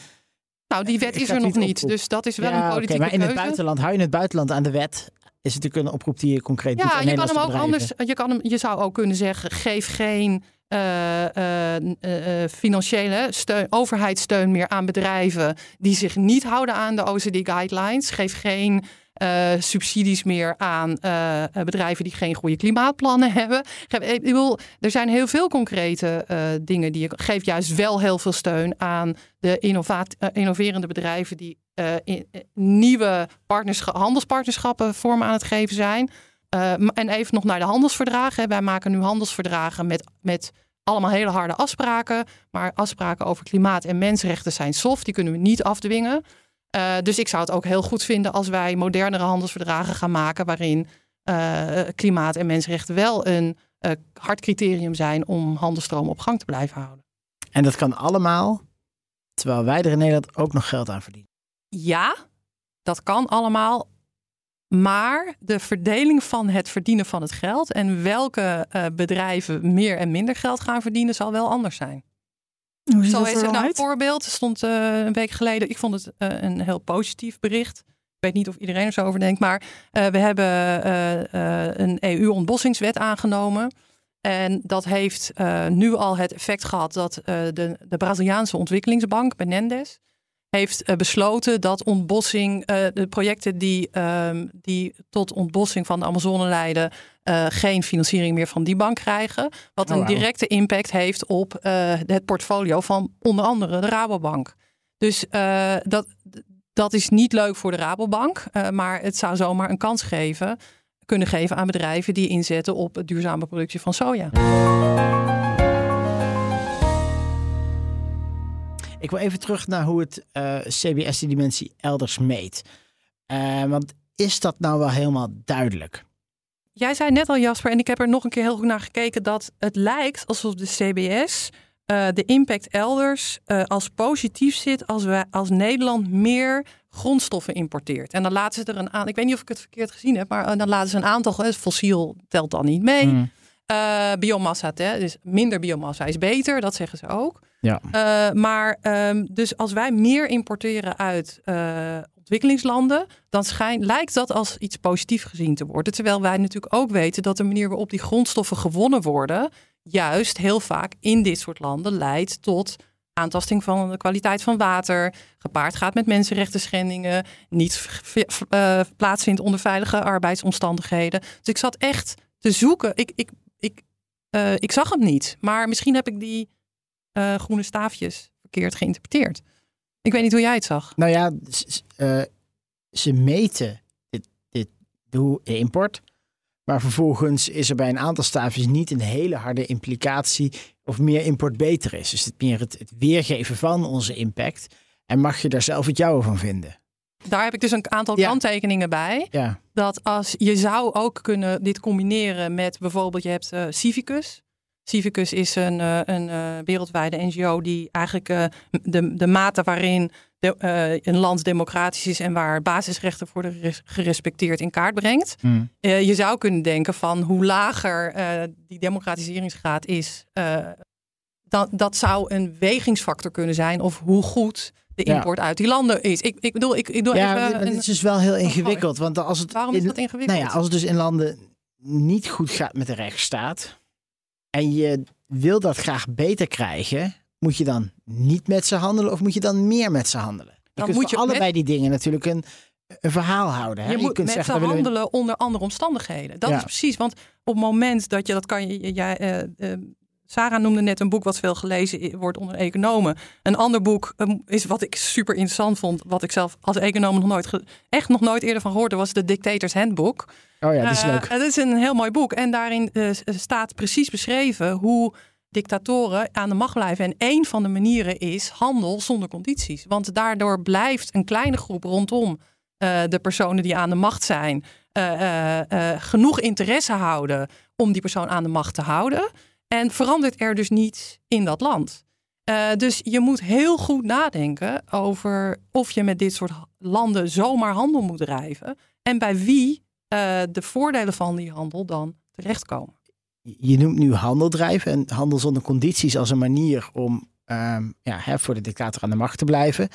nou, die wet is er nog niet. Dus dat is wel Ja, een politieke maar in het keuze. buitenland, hou je in het buitenland aan de wet, is het natuurlijk een oproep die je concreet doet Ja, je kan hem ook anders. Je, kan hem, je zou ook kunnen zeggen: geef geen eh, eh, eh, financiële steun, overheidssteun meer aan bedrijven die zich niet houden aan de OECD-guidelines. Geef geen eh, subsidies meer aan eh, eh, bedrijven die geen goede klimaatplannen hebben. Ik bedoel, er zijn heel veel concrete dingen die je geeft juist wel heel veel steun aan de innoverende bedrijven die in- nieuwe partnerscha- handelspartnerschappen vorm aan het geven zijn. En even nog naar de handelsverdragen. Wij maken nu handelsverdragen met, met allemaal hele harde afspraken. Maar afspraken over klimaat en mensenrechten zijn soft. Die kunnen we niet afdwingen. Uh, dus ik zou het ook heel goed vinden als wij modernere handelsverdragen gaan maken. waarin uh, klimaat en mensenrechten wel een uh, hard criterium zijn om handelstromen op gang te blijven houden. En dat kan allemaal terwijl wij er in Nederland ook nog geld aan verdienen. Ja, dat kan allemaal. Maar de verdeling van het verdienen van het geld en welke uh, bedrijven meer en minder geld gaan verdienen, zal wel anders zijn. Zo is dan nou een voorbeeld. Er stond uh, een week geleden, ik vond het uh, een heel positief bericht. Ik weet niet of iedereen er zo over denkt, maar uh, we hebben een EU-ontbossingswet aangenomen. En dat heeft nu al het effect gehad dat de, de Braziliaanse ontwikkelingsbank, Menendez, heeft besloten dat ontbossing, de projecten die, uh, die tot ontbossing van de Amazone leiden, uh, geen financiering meer van die bank krijgen. Wat Oh, een directe impact heeft op uh, het portfolio van onder andere de Rabobank. Dus uh, dat, dat is niet leuk voor de Rabobank, maar het zou zomaar een kans geven, kunnen geven aan bedrijven die inzetten op duurzame productie van soja. Ik wil even terug naar hoe het CBS die dimensie elders meet. Want is dat nou wel helemaal duidelijk? Jij zei net al, Jasper, en ik heb er nog een keer heel goed naar gekeken, dat het lijkt alsof de CBS uh, de impact elders uh, als positief zit als, wij, als Nederland meer grondstoffen importeert. En dan laten ze er een aan. Ik weet niet of ik het verkeerd gezien heb, maar uh, dan laten ze een aantal. Fossiel telt dan niet mee. Mm. Uh, biomassa, hè, dus minder biomassa is beter, dat zeggen ze ook. Ja. Maar um, dus als wij meer importeren uit ontwikkelingslanden, dan lijkt dat als iets positief gezien te worden. Terwijl wij natuurlijk ook weten dat de manier waarop die grondstoffen gewonnen worden, juist heel vaak in dit soort landen leidt tot aantasting van de kwaliteit van water, gepaard gaat met mensenrechten schendingen, niet uh, plaatsvindt onder veilige arbeidsomstandigheden. Dus ik zat echt te zoeken. Ik, ik, ik, uh, ik zag hem niet, maar misschien heb ik die groene staafjes verkeerd geïnterpreteerd. Ik weet niet hoe jij het zag. Nou ja, uh, ze meten dit, dit, de import. Maar vervolgens is er bij een aantal staafjes niet een hele harde implicatie of meer import beter is. Dus het meer het, het weergeven van onze impact. En mag je daar zelf het jouwe van vinden. Daar heb ik dus een aantal Ja. kanttekeningen bij. Ja, Dat als je zou ook kunnen dit combineren met bijvoorbeeld je hebt eh, Civicus. Civicus is een, eh, een eh, wereldwijde NGO die eigenlijk eh, de, de mate waarin de, een land democratisch is en waar basisrechten worden geres- gerespecteerd in kaart brengt. Hmm. Je zou kunnen denken van hoe lager die democratiseringsgraad is, dan, dat zou een wegingsfactor kunnen zijn of hoe goed de Ja. import uit die landen is. Ik, ik bedoel, ik, ik doe ja even dit is dus wel heel ingewikkeld. Want als het Waarom in, is dat ingewikkeld? Nou ja, als het dus in landen niet goed gaat met de rechtsstaat. En je wil dat graag beter krijgen, moet je dan niet met ze handelen of moet je dan meer met ze handelen? Je Dan moet je allebei met- die dingen natuurlijk een, een verhaal houden. Hè? Je moet kunt met zeggen, ze we- handelen onder andere omstandigheden. Dat Ja. is precies, want op het moment dat je, dat kan je, jij, eh, eh, Sarah noemde net een boek wat veel gelezen wordt onder economen. Een ander boek eh, is wat ik super interessant vond, wat ik zelf als econoom nog nooit, echt nog nooit eerder van gehoord had, was de Dictators Handbook. Oh ja, die is Eh, leuk. Het is een heel mooi boek. En daarin eh, s- staat precies beschreven hoe dictatoren aan de macht blijven. En één van de manieren is handel zonder condities. Want daardoor blijft een kleine groep rondom eh, de personen die aan de macht zijn, eh, eh, eh, genoeg interesse houden om die persoon aan de macht te houden. En verandert er dus niets in dat land. Eh, dus je moet heel goed nadenken over of je met dit soort landen zomaar handel moet drijven. En bij wie eh, de voordelen van die handel dan terechtkomen. Je noemt nu handel drijven en handel zonder condities als een manier om ehm, ja, hè, voor de dictator aan de macht te blijven.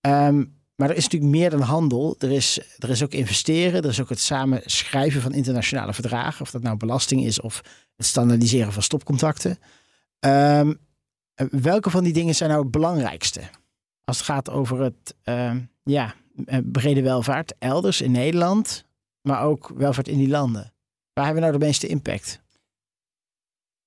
Ehm, maar er is natuurlijk meer dan handel. Er is, er is ook investeren. Er is ook het samen schrijven van internationale verdragen. Of dat nou belasting is of het standaardiseren van stopcontacten. Ehm, eh, welke van die dingen zijn nou het belangrijkste? Als het gaat over het ehm, ja, eh, brede welvaart elders in Nederland. Maar ook welvaart in die landen. Waar hebben we nou de meeste impact?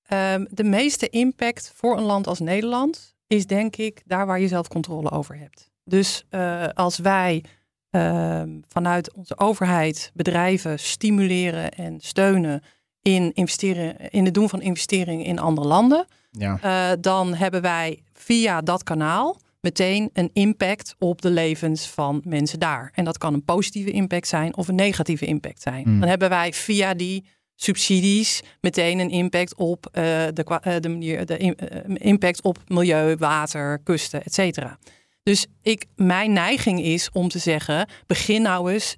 Ehm, de meeste impact voor een land als Nederland is denk ik daar waar je zelf controle over hebt. Dus eh, als wij ehm, vanuit onze overheid bedrijven stimuleren en steunen in, investeren, in het doen van investeringen in andere landen, Ja. eh, dan hebben wij via dat kanaal meteen een impact op de levens van mensen daar. En dat kan een positieve impact zijn of een negatieve impact zijn. Hmm. Dan hebben wij via die subsidies meteen een impact op eh, de, de, manier, de im- impact op milieu, water, kusten, et cetera. Dus ik, mijn neiging is om te zeggen: begin nou eens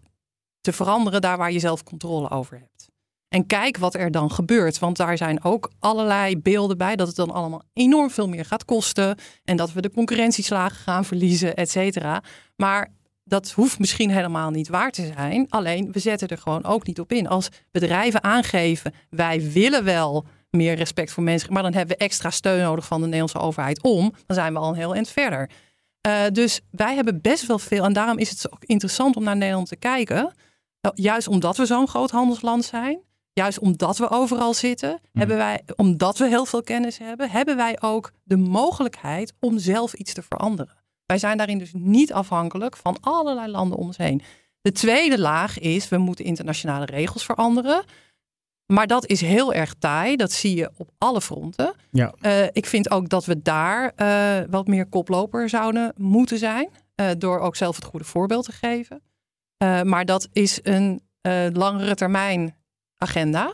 te veranderen daar waar je zelf controle over hebt. En kijk wat er dan gebeurt. Want daar zijn ook allerlei beelden bij dat het dan allemaal enorm veel meer gaat kosten. En dat we de concurrentieslagen gaan verliezen, et cetera. Maar dat hoeft misschien helemaal niet waar te zijn. Alleen we zetten er gewoon ook niet op in. Als bedrijven aangeven, wij willen wel meer respect voor mensen, maar dan hebben we extra steun nodig van de Nederlandse overheid om, dan zijn we al een heel eind verder. Eh, dus wij hebben best wel veel, en daarom is het ook interessant om naar Nederland te kijken. Eh, Juist omdat we zo'n groot handelsland zijn, juist omdat we overal zitten, hebben wij, omdat we heel veel kennis hebben, hebben wij ook de mogelijkheid om zelf iets te veranderen. Wij zijn daarin dus niet afhankelijk van allerlei landen om ons heen. De tweede laag is, we moeten internationale regels veranderen. Maar dat is heel erg taai. Dat zie je op alle fronten. Ja. Eh, ik vind ook dat we daar eh, wat meer koploper zouden moeten zijn. eh, door ook zelf het goede voorbeeld te geven. Maar dat is een langere termijn agenda.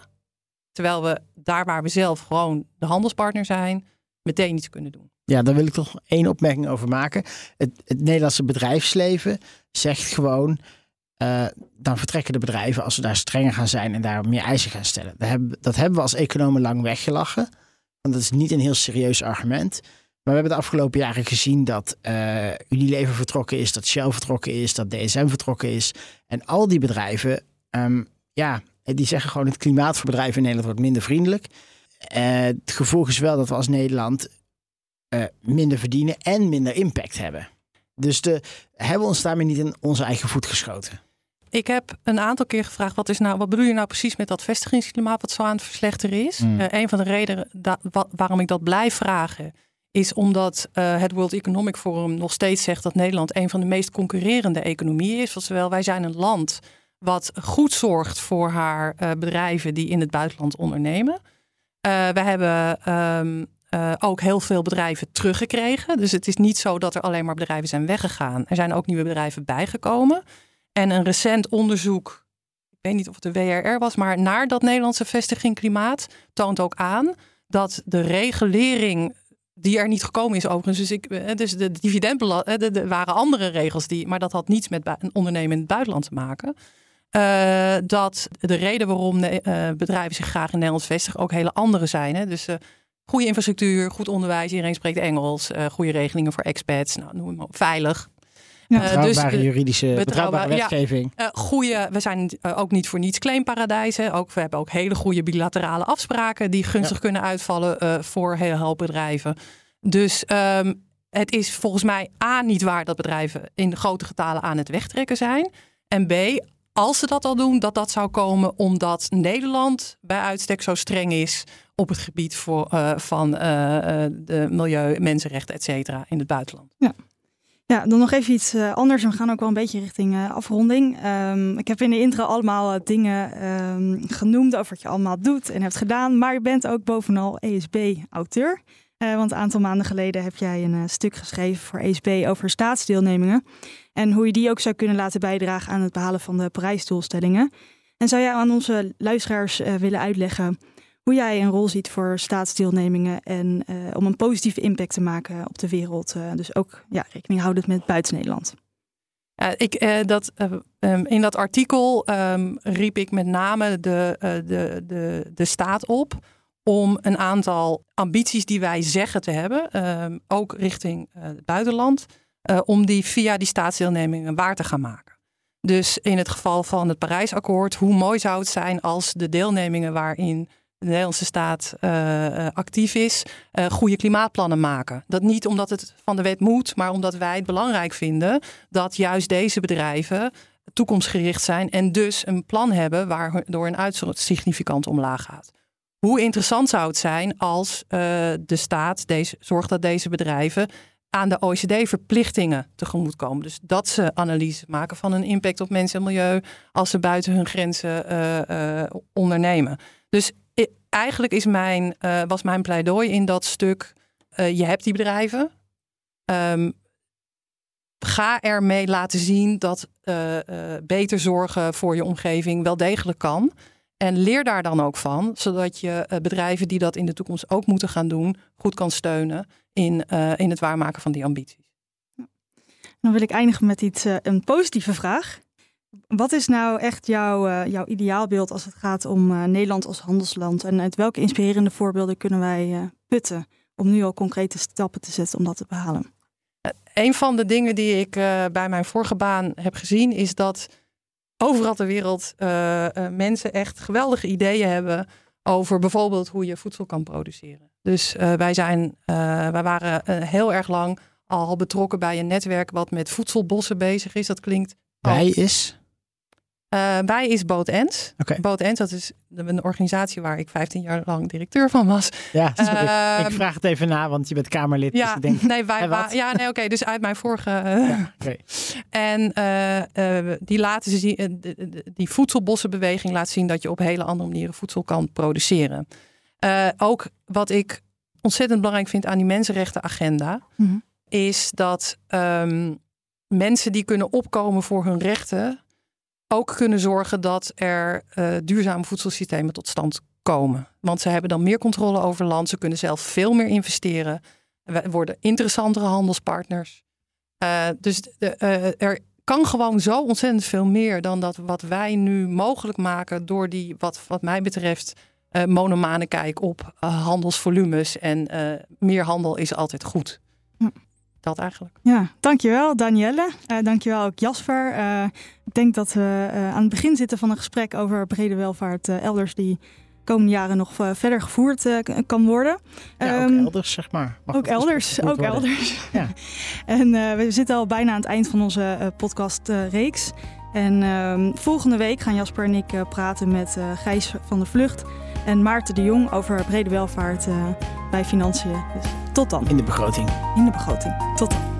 Terwijl we daar waar we zelf gewoon de handelspartner zijn, meteen iets kunnen doen. Ja, daar wil ik toch één opmerking over maken. Het, het Nederlandse bedrijfsleven zegt gewoon. Eh, dan vertrekken de bedrijven als we daar strenger gaan zijn en daar meer eisen gaan stellen. Dat hebben, dat hebben we als economen lang weggelachen. Want dat is niet een heel serieus argument. Maar we hebben de afgelopen jaren gezien dat eh, Unilever vertrokken is, dat Shell vertrokken is, dat DSM vertrokken is. En al die bedrijven, ehm, ja, die zeggen gewoon het klimaat voor bedrijven in Nederland wordt minder vriendelijk. Eh, het gevolg is wel dat we als Nederland minder verdienen en minder impact hebben. Dus de, hebben we ons daarmee niet in onze eigen voet geschoten? Ik heb een aantal keer gevraagd: wat, is nou, wat bedoel je nou precies met dat vestigingsklimaat wat zo aan het verslechteren is? Mm. Eh, een van de redenen da- wa- waarom ik dat blijf vragen, is omdat eh, het World Economic Forum nog steeds zegt dat Nederland een van de meest concurrerende economieën is. Terwijl wij zijn een land wat goed zorgt voor haar eh, bedrijven die in het buitenland ondernemen. We hebben ehm, eh, ook heel veel bedrijven teruggekregen. Dus het is niet zo dat er alleen maar bedrijven zijn weggegaan. Er zijn ook nieuwe bedrijven bijgekomen. En een recent onderzoek, ik weet niet of het de WRR was, maar naar dat Nederlandse vestiging klimaat toont ook aan dat de regulering die er niet gekomen is overigens. Dus, ik, eh, dus de dividendbelasting, er waren andere regels die, maar dat had niets met een ondernemen in het buitenland te maken. Eh, dat de reden waarom eh, bedrijven zich graag in Nederland vestigen ook hele andere zijn. Hè? Dus eh, goede infrastructuur, goed onderwijs, iedereen spreekt Engels, eh, goede regelingen voor expats, nou, noem het maar op, veilig. Ja, Uh, betrouwbare juridische, betrouwbare, wetgeving. Uh, goede, we zijn uh, ook niet voor niets claimparadijzen. Ook, we hebben ook hele goede bilaterale afspraken die gunstig Ja. kunnen uitvallen uh, voor heel hoop bedrijven. Dus um, het is volgens mij A niet waar dat bedrijven in grote getalen aan het wegtrekken zijn. En B, als ze dat al doen, dat dat zou komen omdat Nederland bij uitstek zo streng is op het gebied voor, uh, van uh, de milieu, mensenrechten, et cetera, in het buitenland. Ja. Ja, dan nog even iets anders. We gaan ook wel een beetje richting afronding. Um, ik heb in de intro allemaal dingen um, genoemd over wat je allemaal doet en hebt gedaan. Maar je bent ook bovenal ESB-auteur. Want een aantal maanden geleden heb jij een stuk geschreven voor ESB over staatsdeelnemingen. En hoe je die ook zou kunnen laten bijdragen aan het behalen van de Parijsdoelstellingen. En zou jij aan onze luisteraars willen uitleggen hoe jij een rol ziet voor staatsdeelnemingen en uh, om een positieve impact te maken op de wereld. Uh, dus ook ja, rekening houdend met buiten Nederland. Uh, ik, dat, um, in dat artikel um, riep ik met name de, de, de, de staat op om een aantal ambities die wij zeggen te hebben, um, ook richting het buitenland, om die via die staatsdeelnemingen waar te gaan maken. Dus in het geval van het Parijsakkoord, hoe mooi zou het zijn als de deelnemingen waarin de Nederlandse staat uh, actief is, uh, goede klimaatplannen maken. Dat niet omdat het van de wet moet, maar omdat wij het belangrijk vinden dat juist deze bedrijven toekomstgericht zijn en dus een plan hebben waardoor een uitstoot significant omlaag gaat. Hoe interessant zou het zijn als de staat deze, zorgt dat deze bedrijven aan de OECD-verplichtingen tegemoet komen. Dus dat ze analyse maken van een impact op mensen en milieu als ze buiten hun grenzen ondernemen. Dus eigenlijk is mijn, uh, was mijn pleidooi in dat stuk. Je hebt die bedrijven. Um, ga ermee laten zien dat beter zorgen voor je omgeving wel degelijk kan. En leer daar dan ook van, zodat je bedrijven die dat in de toekomst ook moeten gaan doen, goed kan steunen in, in het waarmaken van die ambities. Dan wil ik eindigen met iets, een positieve vraag. Wat is nou echt jouw, uh, jouw ideaalbeeld als het gaat om Nederland als handelsland? En uit welke inspirerende voorbeelden kunnen wij putten om nu al concrete stappen te zetten om dat te behalen? Een van de dingen die ik bij mijn vorige baan heb gezien is dat overal ter wereld mensen echt geweldige ideeën hebben over bijvoorbeeld hoe je voedsel kan produceren. Dus wij, zijn, wij waren heel erg lang al betrokken bij een netwerk wat met voedselbossen bezig is. Dat klinkt wij is? Wij is Boot. Okay. Boot Ens, dat is een organisatie waar ik 15 jaar lang directeur van was. Ja, ik, ik, vraag het even na, want je bent Kamerlid. Ja, dus ik denk, nee, wij, wa- ja, nee, oké, okay, dus uit mijn vorige. Ja, okay. En die laten ze zien, die voedselbossenbeweging laat zien dat je op hele andere manieren voedsel kan produceren. Ook wat ik ontzettend belangrijk vind aan die mensenrechtenagenda, mm-hmm. is dat um, mensen die kunnen opkomen voor hun rechten ook kunnen zorgen dat er uh, duurzame voedselsystemen tot stand komen. Want ze hebben dan meer controle over land. Ze kunnen zelf veel meer investeren. We worden interessantere handelspartners. Uh, dus de, er kan gewoon zo ontzettend veel meer dan dat wat wij nu mogelijk maken door die, wat, wat mij betreft, uh, monomane kijk op handelsvolumes. En meer handel is altijd goed. Ja. Dat eigenlijk. Ja, dankjewel Danielle. Uh, dankjewel ook Jasper. Uh, ik denk dat we uh, aan het begin zitten van een gesprek over brede welvaart elders die komende jaren nog verder gevoerd kan worden. Ja, ook um, elders, zeg maar. Mag ook elders, ook worden. elders. Ja. en we zitten al bijna aan het eind van onze podcastreeks. En um, volgende week gaan Jasper en ik praten met Gijs van der Vlucht en Maarten de Jong over brede welvaart bij financiën. Dus tot dan. In de begroting. In de begroting. Tot dan.